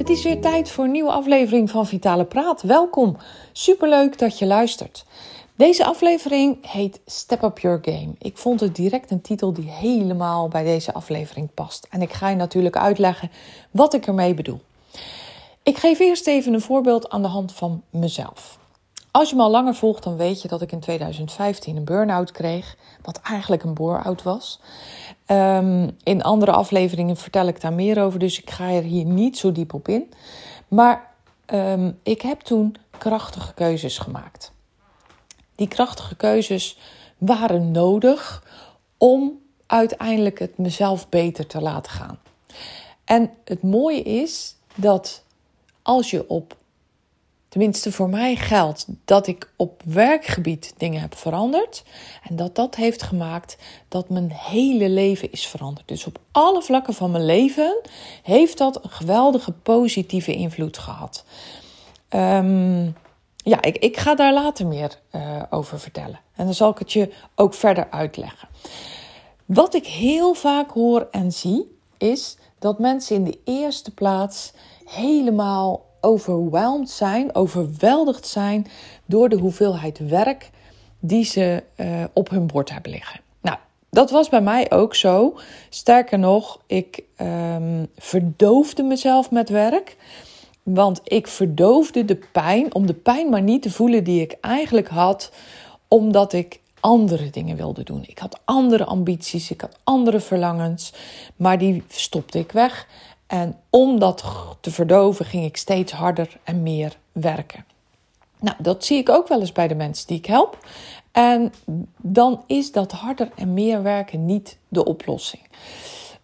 Het is weer tijd voor een nieuwe aflevering van Vitale Praat. Welkom. Superleuk dat je luistert. Deze aflevering heet Step Up Your Game. Ik vond het direct een titel die helemaal bij deze aflevering past. En ik ga je natuurlijk uitleggen wat ik ermee bedoel. Ik geef eerst even een voorbeeld aan de hand van mezelf. Als je me al langer volgt, dan weet je dat ik in 2015 een burn-out kreeg, wat eigenlijk een bore-out was. Um, in andere afleveringen vertel ik daar meer over, dus ik ga er hier niet zo diep op in. Maar um, ik heb toen krachtige keuzes gemaakt. Die krachtige keuzes waren nodig om uiteindelijk het mezelf beter te laten gaan. En het mooie is dat als je op tenminste voor mij geldt dat ik op werkgebied dingen heb veranderd. En dat dat heeft gemaakt dat mijn hele leven is veranderd. Dus op alle vlakken van mijn leven heeft dat een geweldige positieve invloed gehad. Um, ja, ik, ik ga daar later meer uh, over vertellen. En dan zal ik het je ook verder uitleggen. Wat ik heel vaak hoor en zie, is dat mensen in de eerste plaats helemaal overweldigd zijn, overweldigd zijn door de hoeveelheid werk die ze uh, op hun bord hebben liggen. Nou, dat was bij mij ook zo. Sterker nog, ik um, verdoofde mezelf met werk. Want ik verdoofde de pijn om de pijn maar niet te voelen die ik eigenlijk had, omdat ik andere dingen wilde doen. Ik had andere ambities, ik had andere verlangens, maar die stopte ik weg. En om dat te verdoven ging ik steeds harder en meer werken. Nou, dat zie ik ook wel eens bij de mensen die ik help. En dan is dat harder en meer werken niet de oplossing.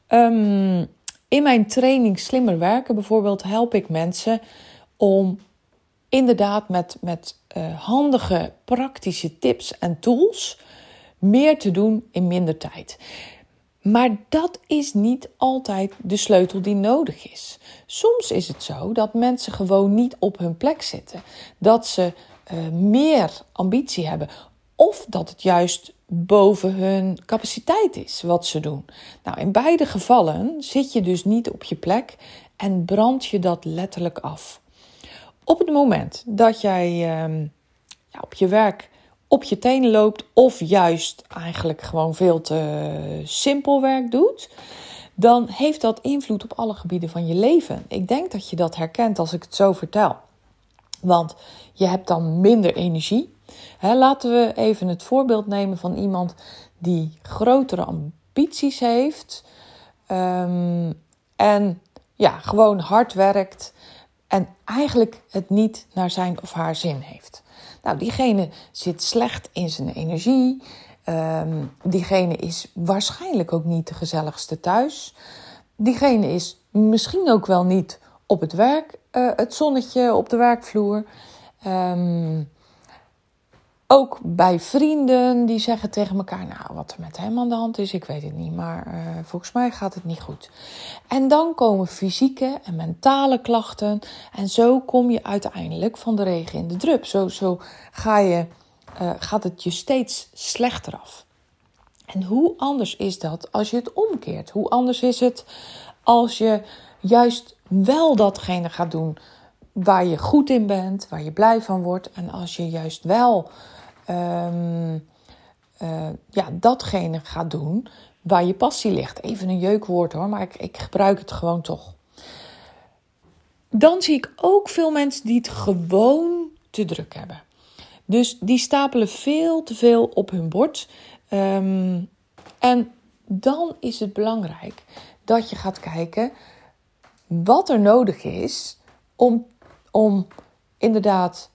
Um, in mijn training Slimmer Werken bijvoorbeeld help ik mensen om inderdaad met, met uh, handige praktische tips en tools meer te doen in minder tijd. Maar dat is niet altijd de sleutel die nodig is. Soms is het zo dat mensen gewoon niet op hun plek zitten. Dat ze uh, meer ambitie hebben. Of dat het juist boven hun capaciteit is wat ze doen. Nou, in beide gevallen zit je dus niet op je plek en brand je dat letterlijk af. Op het moment dat jij uh, ja, op je werk op je tenen loopt of juist eigenlijk gewoon veel te simpel werk doet, dan heeft dat invloed op alle gebieden van je leven. Ik denk dat je dat herkent als ik het zo vertel. Want je hebt dan minder energie. laten we even het voorbeeld nemen van iemand die grotere ambities heeft um, en ja, gewoon hard werkt en eigenlijk het niet naar zijn of haar zin heeft. Nou, diegene zit slecht in zijn energie. Um, diegene is waarschijnlijk ook niet de gezelligste thuis. Diegene is misschien ook wel niet op het werk, uh, het zonnetje op de werkvloer. Um, ook bij vrienden die zeggen tegen elkaar: Nou, wat er met hem aan de hand is, ik weet het niet, maar uh, volgens mij gaat het niet goed. En dan komen fysieke en mentale klachten. En zo kom je uiteindelijk van de regen in de drup. Zo, zo ga je, uh, gaat het je steeds slechter af. En hoe anders is dat als je het omkeert? Hoe anders is het als je juist wel datgene gaat doen waar je goed in bent, waar je blij van wordt. En als je juist wel um, uh, ja, datgene gaat doen waar je passie ligt. Even een jeukwoord hoor, maar ik, ik gebruik het gewoon toch. Dan zie ik ook veel mensen die het gewoon te druk hebben. Dus die stapelen veel te veel op hun bord. Um, en dan is het belangrijk dat je gaat kijken wat er nodig is om, om inderdaad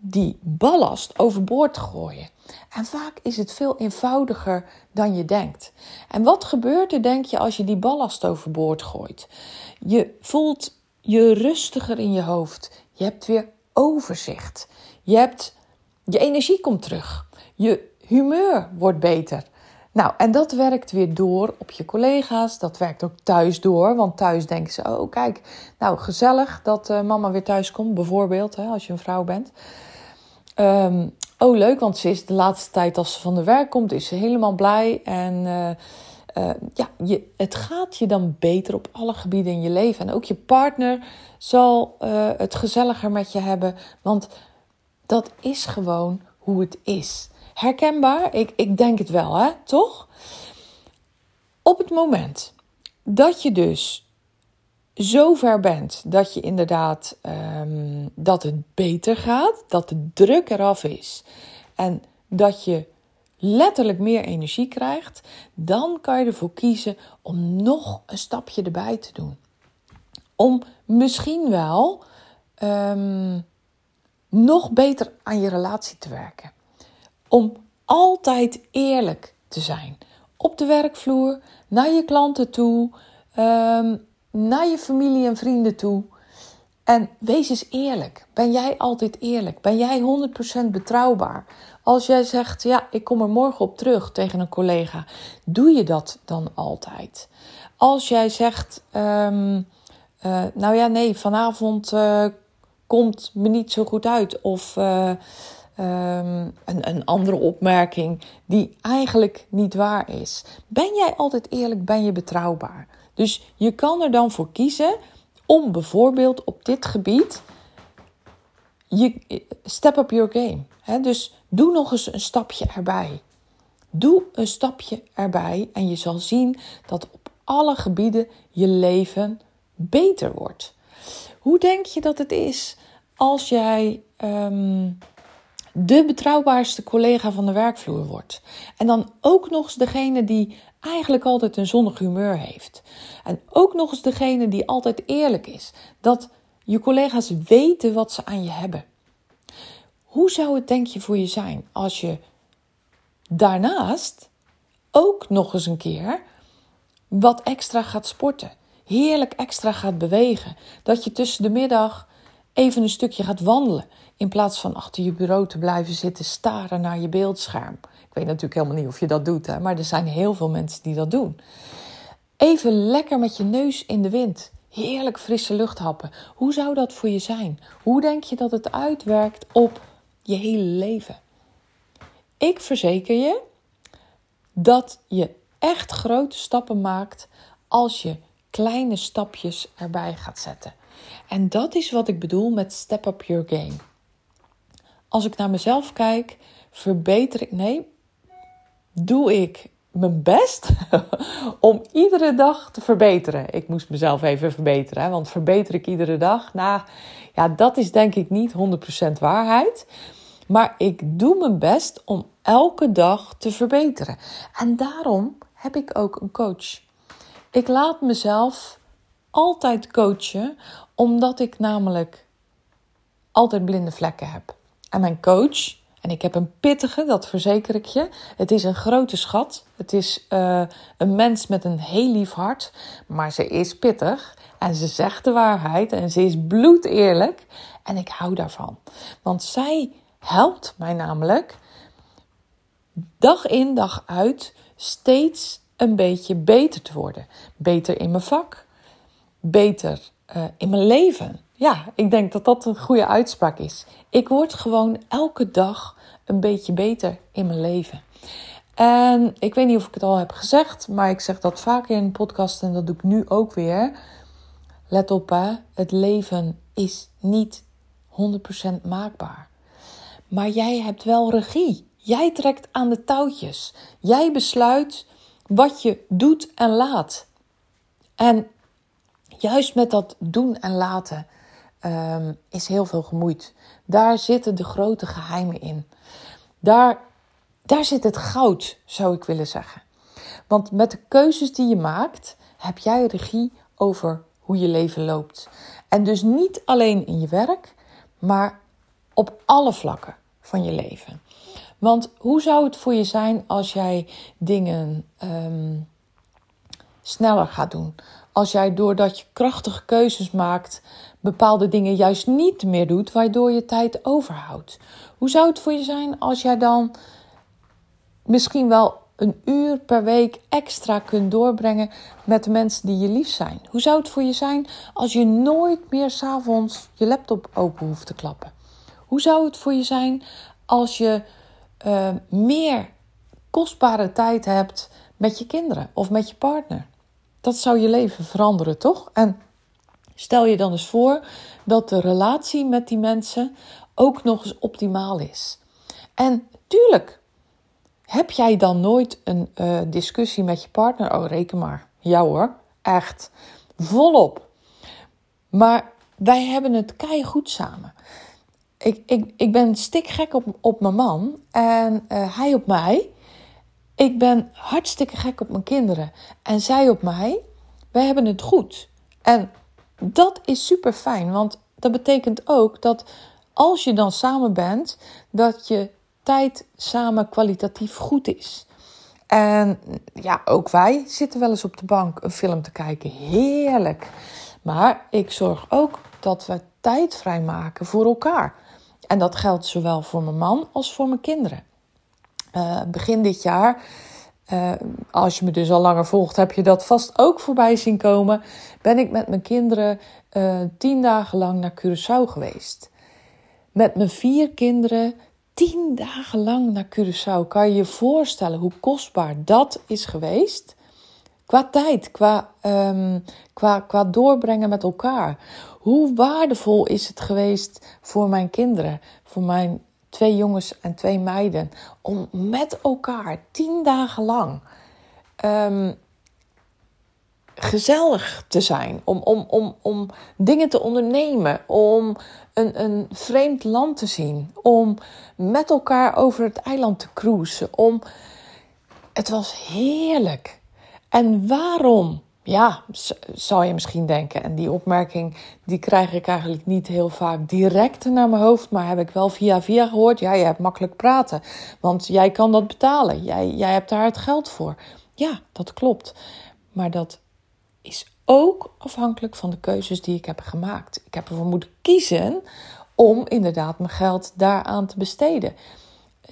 die ballast overboord gooien. En vaak is het veel eenvoudiger dan je denkt. En wat gebeurt er, denk je, als je die ballast overboord gooit? Je voelt je rustiger in je hoofd. Je hebt weer overzicht. Je, hebt, je energie komt terug. Je humeur wordt beter. Nou, en dat werkt weer door op je collega's. Dat werkt ook thuis door. Want thuis denken ze: oh, kijk, nou gezellig dat uh, mama weer thuis komt, bijvoorbeeld, hè, als je een vrouw bent. Ehm, oh, leuk, want ze is de laatste tijd als ze van de werk komt, is ze helemaal blij. En uh, uh, ja, je, het gaat je dan beter op alle gebieden in je leven. En ook je partner zal het gezelliger met je hebben. Want dat is gewoon hoe het is. Herkenbaar? Ik, ik denk het wel, hè? Toch? Op het moment dat je dus zo ver bent dat je inderdaad um, dat het beter gaat, dat de druk eraf is en dat je letterlijk meer energie krijgt, dan kan je ervoor kiezen om nog een stapje erbij te doen. Om misschien wel um, nog beter aan je relatie te werken om altijd eerlijk te zijn. Op de werkvloer, naar je klanten toe, ehm, naar je familie en vrienden toe. En wees eens eerlijk. Ben jij altijd eerlijk? Ben jij 100% betrouwbaar? Als jij zegt, ja, ik kom er morgen op terug tegen een collega, doe je dat dan altijd? Als jij zegt, um, uh, nou ja, nee, vanavond uh, komt me niet zo goed uit. Of uh, um, een, een andere opmerking die eigenlijk niet waar is. Ben jij altijd eerlijk? Ben je betrouwbaar? Dus je kan er dan voor kiezen om bijvoorbeeld op dit gebied je step up your game. Dus doe nog eens een stapje erbij. Doe een stapje erbij en je zal zien dat op alle gebieden je leven beter wordt. Hoe denk je dat het is als jij um, de betrouwbaarste collega van de werkvloer wordt. En dan ook nog eens degene die eigenlijk altijd een zonnig humeur heeft. En ook nog eens degene die altijd eerlijk is. Dat je collega's weten wat ze aan je hebben. Hoe zou het denk je voor je zijn als je daarnaast ook nog eens een keer wat extra gaat sporten? Heerlijk extra gaat bewegen. Dat je tussen de middag even een stukje gaat wandelen. In plaats van achter je bureau te blijven zitten staren naar je beeldscherm. Ik weet natuurlijk helemaal niet of je dat doet, hè, maar er zijn heel veel mensen die dat doen. Even lekker met je neus in de wind. Heerlijk frisse lucht happen. Hoe zou dat voor je zijn? Hoe denk je dat het uitwerkt op je hele leven? Ik verzeker je dat je echt grote stappen maakt als je kleine stapjes erbij gaat zetten. En dat is wat ik bedoel met step up your game. Als ik naar mezelf kijk, verbeter ik, nee, doe ik mijn best om iedere dag te verbeteren. Ik moest mezelf even verbeteren, want verbeter ik iedere dag? Nou, ja, dat is denk ik niet 100% waarheid. Maar ik doe mijn best om elke dag te verbeteren. En daarom heb ik ook een coach. Ik laat mezelf altijd coachen, omdat ik namelijk altijd blinde vlekken heb. En mijn coach, en ik heb een pittige, dat verzeker ik je. Het is een grote schat. Het is uh, een mens met een heel lief hart, maar ze is pittig en ze zegt de waarheid en ze is bloedeerlijk. En ik hou daarvan. Want zij helpt mij namelijk dag in dag uit steeds een beetje beter te worden. Beter in mijn vak, beter uh, in mijn leven. Ja, ik denk dat dat een goede uitspraak is. Ik word gewoon elke dag een beetje beter in mijn leven. En ik weet niet of ik het al heb gezegd, maar ik zeg dat vaker in een en dat doe ik nu ook weer. Let op, hè, het leven is niet 100% maakbaar. Maar jij hebt wel regie. Jij trekt aan de touwtjes. Jij besluit wat je doet en laat. En juist met dat doen en laten um, is heel veel gemoeid. Daar zitten de grote geheimen in. Daar, daar zit het goud, zou ik willen zeggen. Want met de keuzes die je maakt, heb jij regie over hoe je leven loopt. En dus niet alleen in je werk, maar op alle vlakken van je leven. Want hoe zou het voor je zijn als jij dingen um, sneller gaat doen. Als jij doordat je krachtige keuzes maakt, bepaalde dingen juist niet meer doet, waardoor je tijd overhoudt. Hoe zou het voor je zijn als jij dan misschien wel een uur per week extra kunt doorbrengen met de mensen die je lief zijn? Hoe zou het voor je zijn als je nooit meer s'avonds je laptop open hoeft te klappen? Hoe zou het voor je zijn als je uh, meer kostbare tijd hebt met je kinderen of met je partner? Dat zou je leven veranderen, toch? En stel je dan eens voor dat de relatie met die mensen ook nog eens optimaal is. En tuurlijk, heb jij dan nooit een uh, discussie met je partner? Oh, reken maar. Ja hoor, echt. Volop. Maar wij hebben het kei goed samen. Ik, ik, ik ben stikgek op, op mijn man en uh, hij op mij. Ik ben hartstikke gek op mijn kinderen en zij op mij. Wij hebben het goed. En dat is super fijn, want dat betekent ook dat als je dan samen bent, dat je tijd samen kwalitatief goed is. En ja, ook wij zitten wel eens op de bank een film te kijken. Heerlijk. Maar ik zorg ook dat we tijd vrijmaken voor elkaar. En dat geldt zowel voor mijn man als voor mijn kinderen. Uh, begin dit jaar, uh, als je me dus al langer volgt, heb je dat vast ook voorbij zien komen. Ben ik met mijn kinderen uh, tien dagen lang naar Curaçao geweest. Met mijn vier kinderen tien dagen lang naar Curaçao. Kan je je voorstellen hoe kostbaar dat is geweest? Qua tijd, qua, um, qua, qua doorbrengen met elkaar. Hoe waardevol is het geweest voor mijn kinderen, voor mijn twee jongens en twee meiden, om met elkaar tien dagen lang um, gezellig te zijn, om, om, om, om dingen te ondernemen, om een, een vreemd land te zien, om met elkaar over het eiland te cruisen, om. Het was heerlijk. En waarom? Ja, zou je misschien denken. En die opmerking die krijg ik eigenlijk niet heel vaak direct naar mijn hoofd, maar heb ik wel via via gehoord. Ja, je hebt makkelijk praten, want jij kan dat betalen. Jij, jij hebt daar het geld voor. Ja, dat klopt. Maar dat is ook afhankelijk van de keuzes die ik heb gemaakt. Ik heb ervoor moeten kiezen om inderdaad mijn geld daaraan te besteden.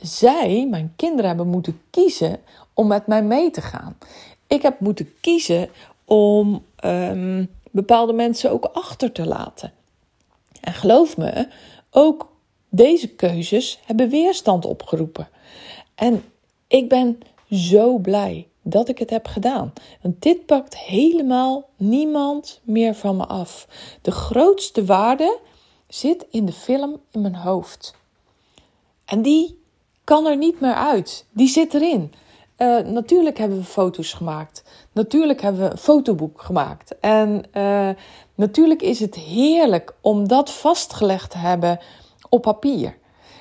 Zij, mijn kinderen, hebben moeten kiezen om met mij mee te gaan. Ik heb moeten kiezen om um, bepaalde mensen ook achter te laten. En geloof me, ook deze keuzes hebben weerstand opgeroepen. En ik ben zo blij dat ik het heb gedaan. Want dit pakt helemaal niemand meer van me af. De grootste waarde zit in de film in mijn hoofd. En die kan er niet meer uit. Die zit erin. Uh, natuurlijk hebben we foto's gemaakt. Natuurlijk hebben we een fotoboek gemaakt. En uh, natuurlijk is het heerlijk om dat vastgelegd te hebben op papier.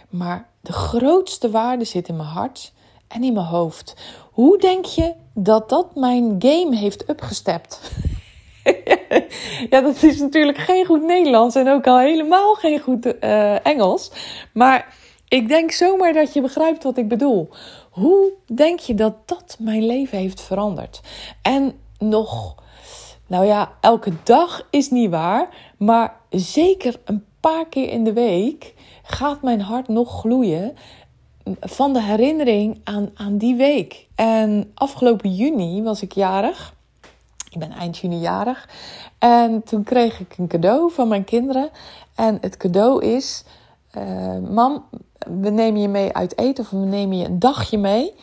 Maar de grootste waarde zit in mijn hart en in mijn hoofd. Hoe denk je dat dat mijn game heeft upgestept? ja, dat is natuurlijk geen goed Nederlands en ook al helemaal geen goed uh, Engels. Maar ik denk zomaar dat je begrijpt wat ik bedoel. Hoe denk je dat dat mijn leven heeft veranderd? En nog, nou ja, elke dag is niet waar, maar zeker een paar keer in de week gaat mijn hart nog gloeien van de herinnering aan, aan die week. En afgelopen juni was ik jarig. Ik ben eind juni jarig. En toen kreeg ik een cadeau van mijn kinderen. En het cadeau is: uh, Mam, we nemen je mee uit eten of we nemen je een dagje mee.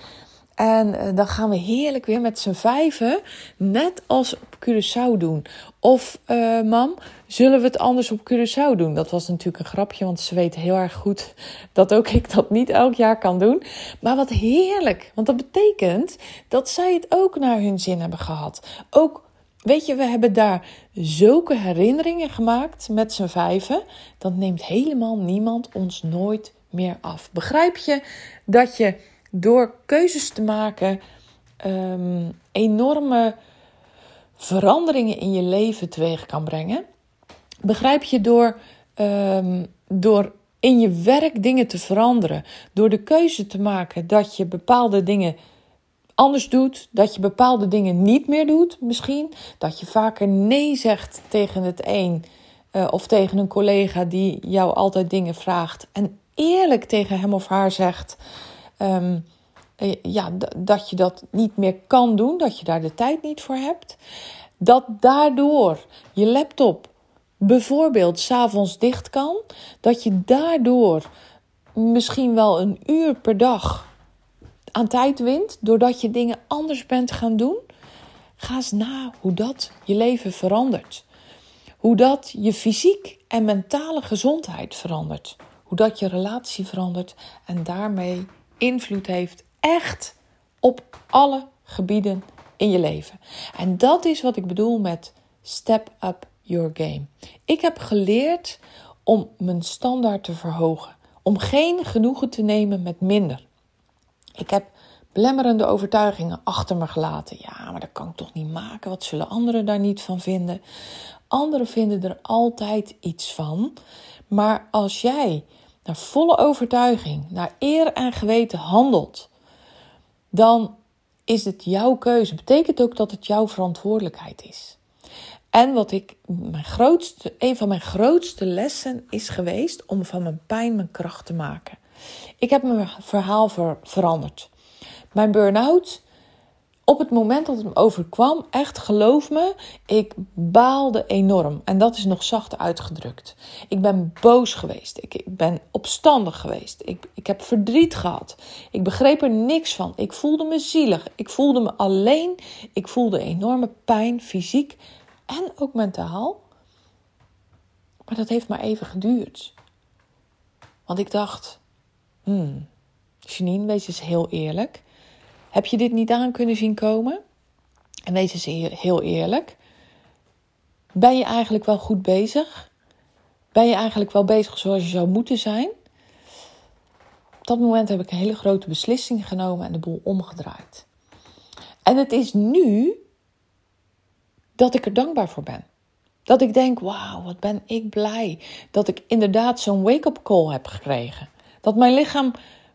En uh, dan gaan we heerlijk weer met z'n vijven, net als op Curaçao doen. Of, uh, mam, zullen we het anders op Curaçao doen? Dat was natuurlijk een grapje, want ze weten heel erg goed dat ook ik dat niet elk jaar kan doen. Maar wat heerlijk, want dat betekent dat zij het ook naar hun zin hebben gehad. Ook Weet je, we hebben daar zulke herinneringen gemaakt met z'n vijven. Dat neemt helemaal niemand ons nooit meer af. Begrijp je dat je door keuzes te maken um, enorme veranderingen in je leven teweeg kan brengen? Begrijp je door, um, door in je werk dingen te veranderen, door de keuze te maken dat je bepaalde dingen anders doet, dat je bepaalde dingen niet meer doet, misschien. Dat je vaker nee zegt tegen het een uh, of tegen een collega die jou altijd dingen vraagt. En eerlijk tegen hem of haar zegt um, ja, dat je dat niet meer kan doen, dat je daar de tijd niet voor hebt. Dat daardoor je laptop bijvoorbeeld s'avonds dicht kan, dat je daardoor misschien wel een uur per dag aan tijd wint, doordat je dingen anders bent gaan doen. Ga eens na hoe dat je leven verandert. Hoe dat je fysiek en mentale gezondheid verandert. Dat je relatie verandert en daarmee invloed heeft echt op alle gebieden in je leven. En dat is wat ik bedoel met step up your game. Ik heb geleerd om mijn standaard te verhogen. Om geen genoegen te nemen met minder. Ik heb belemmerende overtuigingen achter me gelaten. Ja, maar dat kan ik toch niet maken? Wat zullen anderen daar niet van vinden? Anderen vinden er altijd iets van. Maar als jij naar volle overtuiging, naar eer en geweten handelt, dan is het jouw keuze. Betekent ook dat het jouw verantwoordelijkheid is. En wat ik, mijn grootste, een van mijn grootste lessen is geweest om van mijn pijn mijn kracht te maken. Ik heb mijn verhaal ver, veranderd. Mijn burn-out, op het moment dat het me overkwam, echt geloof me, ik baalde enorm. En dat is nog zacht uitgedrukt. Ik ben boos geweest. Ik, ben opstandig geweest. Ik, ik heb verdriet gehad. Ik begreep er niks van. Ik voelde me zielig. Ik voelde me alleen. Ik voelde enorme pijn, fysiek en ook mentaal. Maar dat heeft maar even geduurd. Want ik dacht, hmm, Janine, wees eens heel eerlijk. Heb je dit niet aan kunnen zien komen? En wees eens heel eerlijk. Ben je eigenlijk wel goed bezig? Ben je eigenlijk wel bezig zoals je zou moeten zijn? Op dat moment heb ik een hele grote beslissing genomen en de boel omgedraaid. En het is nu dat ik er dankbaar voor ben. Dat ik denk, wauw, wat ben ik blij dat ik inderdaad zo'n wake-up call heb gekregen. Dat mijn lichaam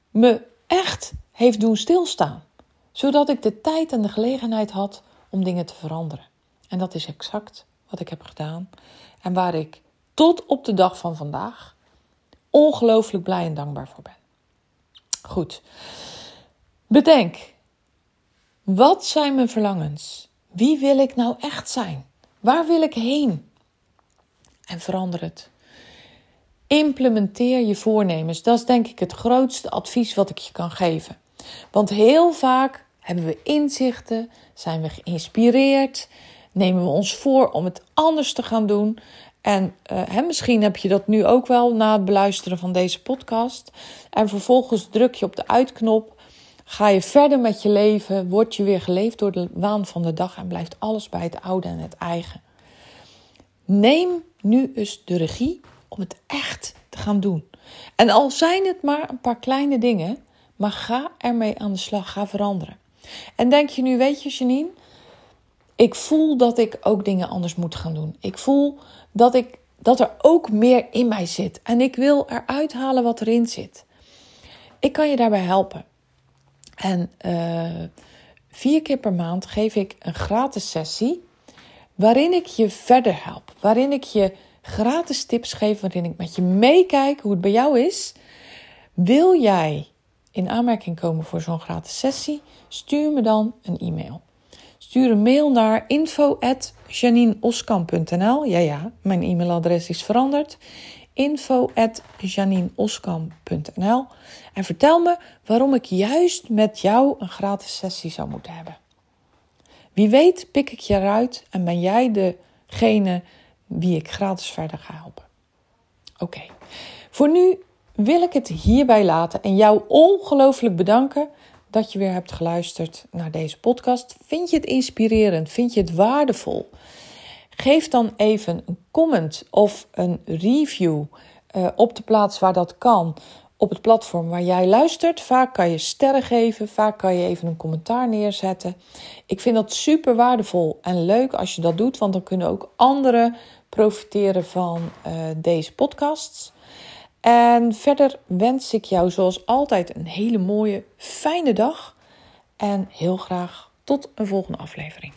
me echt heeft doen stilstaan. Zodat ik de tijd en de gelegenheid had om dingen te veranderen. En dat is exact wat ik heb gedaan. En waar ik tot op de dag van vandaag ongelooflijk blij en dankbaar voor ben. Goed. Bedenk, wat zijn mijn verlangens? Wie wil ik nou echt zijn? Waar wil ik heen? En verander het. Implementeer je voornemens. Dat is denk ik het grootste advies wat ik je kan geven. Want heel vaak hebben we inzichten, zijn we geïnspireerd, nemen we ons voor om het anders te gaan doen. En uh, misschien heb je dat nu ook wel na het beluisteren van deze podcast. En vervolgens druk je op de uitknop Ga je verder met je leven, word je weer geleefd door de waan van de dag en blijft alles bij het oude en het eigen. Neem nu eens de regie om het echt te gaan doen. En al zijn het maar een paar kleine dingen, maar ga ermee aan de slag, ga veranderen. En denk je nu, weet je Janine, ik voel dat ik ook dingen anders moet gaan doen. Ik voel dat, ik, dat er ook meer in mij zit en ik wil eruit halen wat erin zit. Ik kan je daarbij helpen. En uh, vier keer per maand geef ik een gratis sessie waarin ik je verder help. Waarin ik je gratis tips geef, waarin ik met je meekijk hoe het bij jou is. Wil jij in aanmerking komen voor zo'n gratis sessie? Stuur me dan een e-mail. Stuur een mail naar info.janineoskamp.nl. Ja, ja, mijn e-mailadres is veranderd info.janineoskam.nl en vertel me waarom ik juist met jou een gratis sessie zou moeten hebben. Wie weet pik ik je eruit en ben jij degene wie ik gratis verder ga helpen. Oké, voor nu wil ik het hierbij laten en jou ongelooflijk bedanken dat je weer hebt geluisterd naar deze podcast. Vind je het inspirerend? Vind je het waardevol? Geef dan even een comment of een review uh, op de plaats waar dat kan. Op het platform waar jij luistert. Vaak kan je sterren geven, vaak kan je even een commentaar neerzetten. Ik vind dat super waardevol en leuk als je dat doet, want dan kunnen ook anderen profiteren van uh, deze podcasts. En verder wens ik jou zoals altijd een hele mooie, fijne dag. En heel graag tot een volgende aflevering.